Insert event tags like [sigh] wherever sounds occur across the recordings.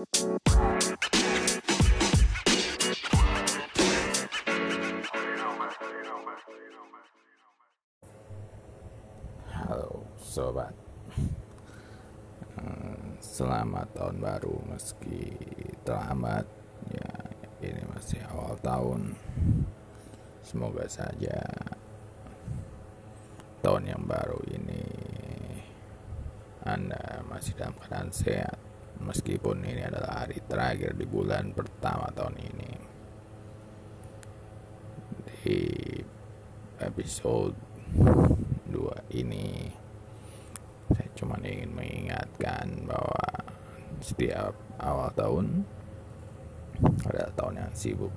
Halo sobat. Hmm, Selamat tahun baru meski terlambat. Ya ini masih awal tahun. Semoga saja tahun yang baru ini Anda masih dalam keadaan sehat Meskipun ini adalah hari terakhir di bulan pertama tahun ini. Di episode 2 ini saya cuma ingin mengingatkan bahwa setiap awal tahun adalah tahun yang sibuk.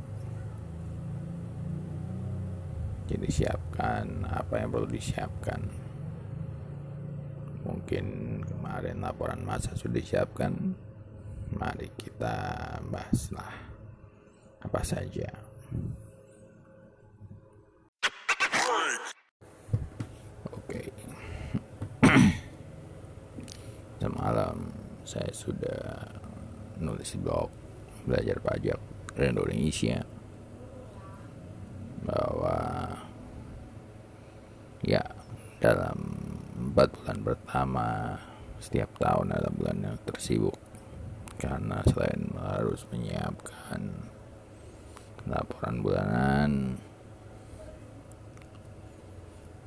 Jadi siapkan apa yang perlu disiapkan mungkin kemarin laporan masa sudah disiapkan. Mari kita bahaslah apa saja. Oke. [clears throat] Semalam saya sudah nulis blog belajar pajak Indonesia bahwa ya dalam empat pertama setiap tahun adalah bulan yang tersibuk. Karena selain harus menyiapkan laporan bulanan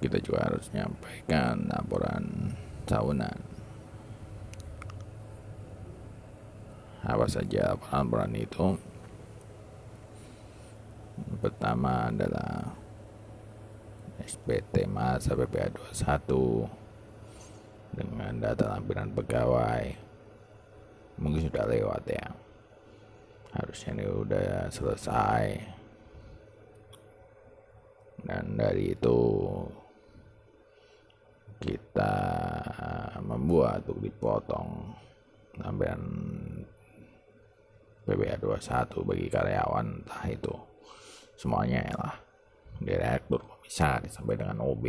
kita juga harus menyampaikan laporan tahunan. Apa saja laporan itu? Pertama adalah SPT masa PPA 21 dengan data lampiran pegawai. Mungkin sudah lewat ya. Harusnya ini udah selesai. Dan dari itu kita membuat untuk dipotong lampiran PPA 21 bagi karyawan entah itu semuanya ya lah. Direktur komisaris sampai dengan OB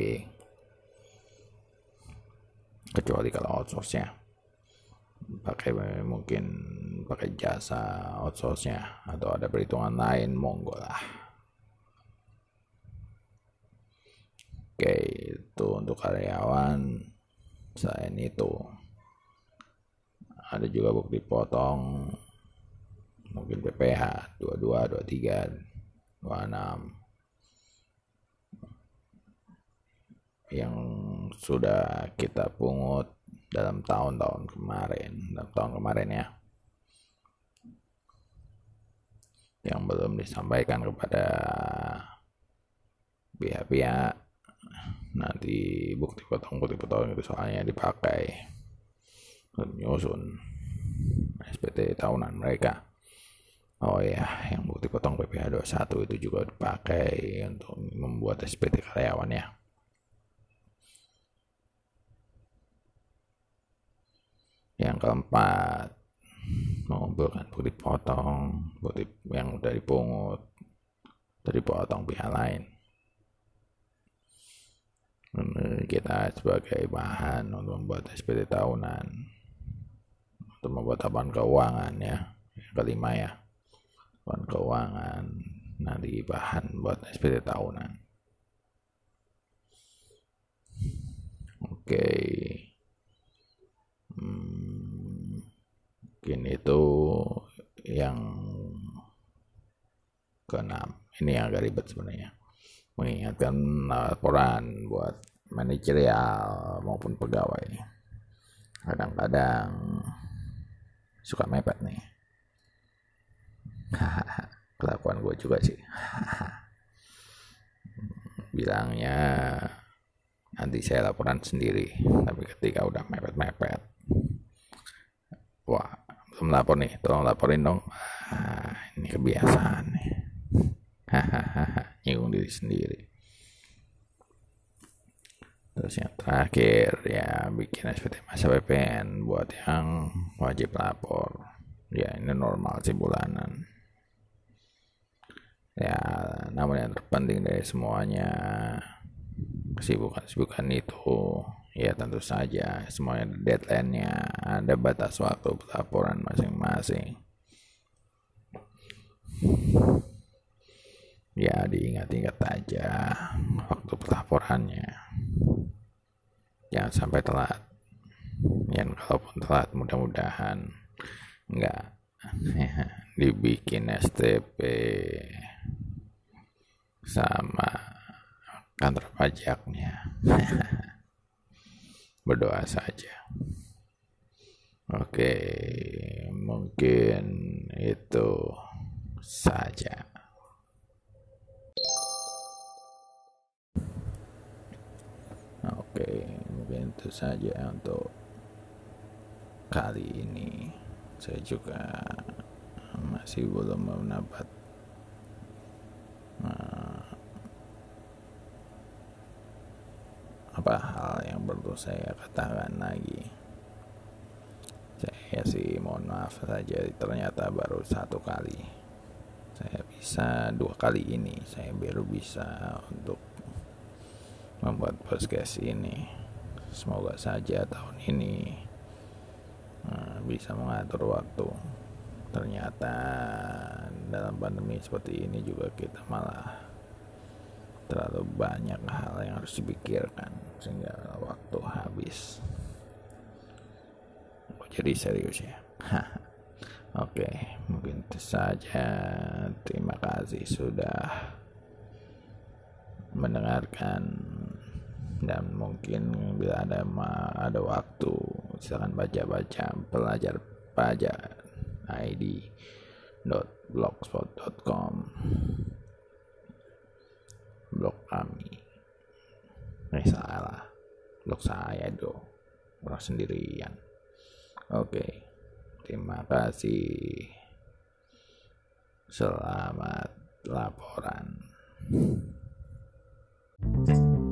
kecuali kalau outsource nya pakai mungkin pakai jasa outsource nya atau ada perhitungan lain monggo lah. Oke itu untuk karyawan. Selain itu ada juga bukti potong mungkin PPH 22 23 26 yang sudah kita pungut dalam tahun-tahun kemarin. Dalam tahun kemarin ya. Yang belum disampaikan kepada pihak-pihak. Nanti bukti potong bukti potong itu soalnya dipakai. Menyusun SPT tahunan mereka. Oh ya, yang bukti potong PPh 21 itu juga dipakai untuk membuat SPT karyawan ya. Yang keempat, mengumpulkan bukti potong, bukti yang udah dipungut, dari potong pihak lain. Ini kita sebagai bahan untuk membuat SPT tahunan, untuk membuat laporan keuangan ya. Yang kelima ya laporan keuangan nanti bahan buat SPT tahunan oke hmm, mungkin itu yang keenam. Ini yang agak ribet sebenarnya. Mengingatkan laporan buat manajerial maupun pegawai. Kadang-kadang suka mepet nih. [laughs] Kelakuan gue juga sih. [laughs] Bilangnya nanti saya laporan sendiri tapi ketika udah mepet-mepet wah belum lapor nih tolong laporin dong. Ah, ini kebiasaan nih. Nyinggung diri sendiri. Terus yang terakhir ya bikin SPT masa PPN buat yang wajib lapor. Ya ini normal sih bulanan. Ya namun yang terpenting dari semuanya kesibukan-kesibukan itu ya tentu saja. Semuanya deadline-nya. Ada batas waktu laporan masing-masing. Ya diingat-ingat aja waktu pelaporannya. Jangan sampai telat. Yang kalaupun telat mudah-mudahan enggak [laughs] dibikin STP sama kantor pajaknya [laughs] berdoa saja oke mungkin itu saja Oke, mungkin itu saja untuk kali ini. Saya juga masih belum mendapat uh, apa perlu saya katakan lagi. Saya sih mohon maaf saja ternyata baru satu kali. Saya bisa dua kali ini. Saya baru bisa untuk membuat podcast ini semoga saja tahun ini uh, bisa mengatur waktu ternyata dalam pandemi seperti ini juga kita malah terlalu banyak hal yang harus dipikirkan sehingga waktu habis. Jadi serius ya. [laughs] Oke mungkin itu saja. Terima kasih sudah mendengarkan. Dan mungkin bila ada ada waktu silakan baca-baca pelajar pajak id blogspot.com blog kami eh salah untuk saya dong orang sendirian. Oke. Terima kasih. Selamat laporan. thank you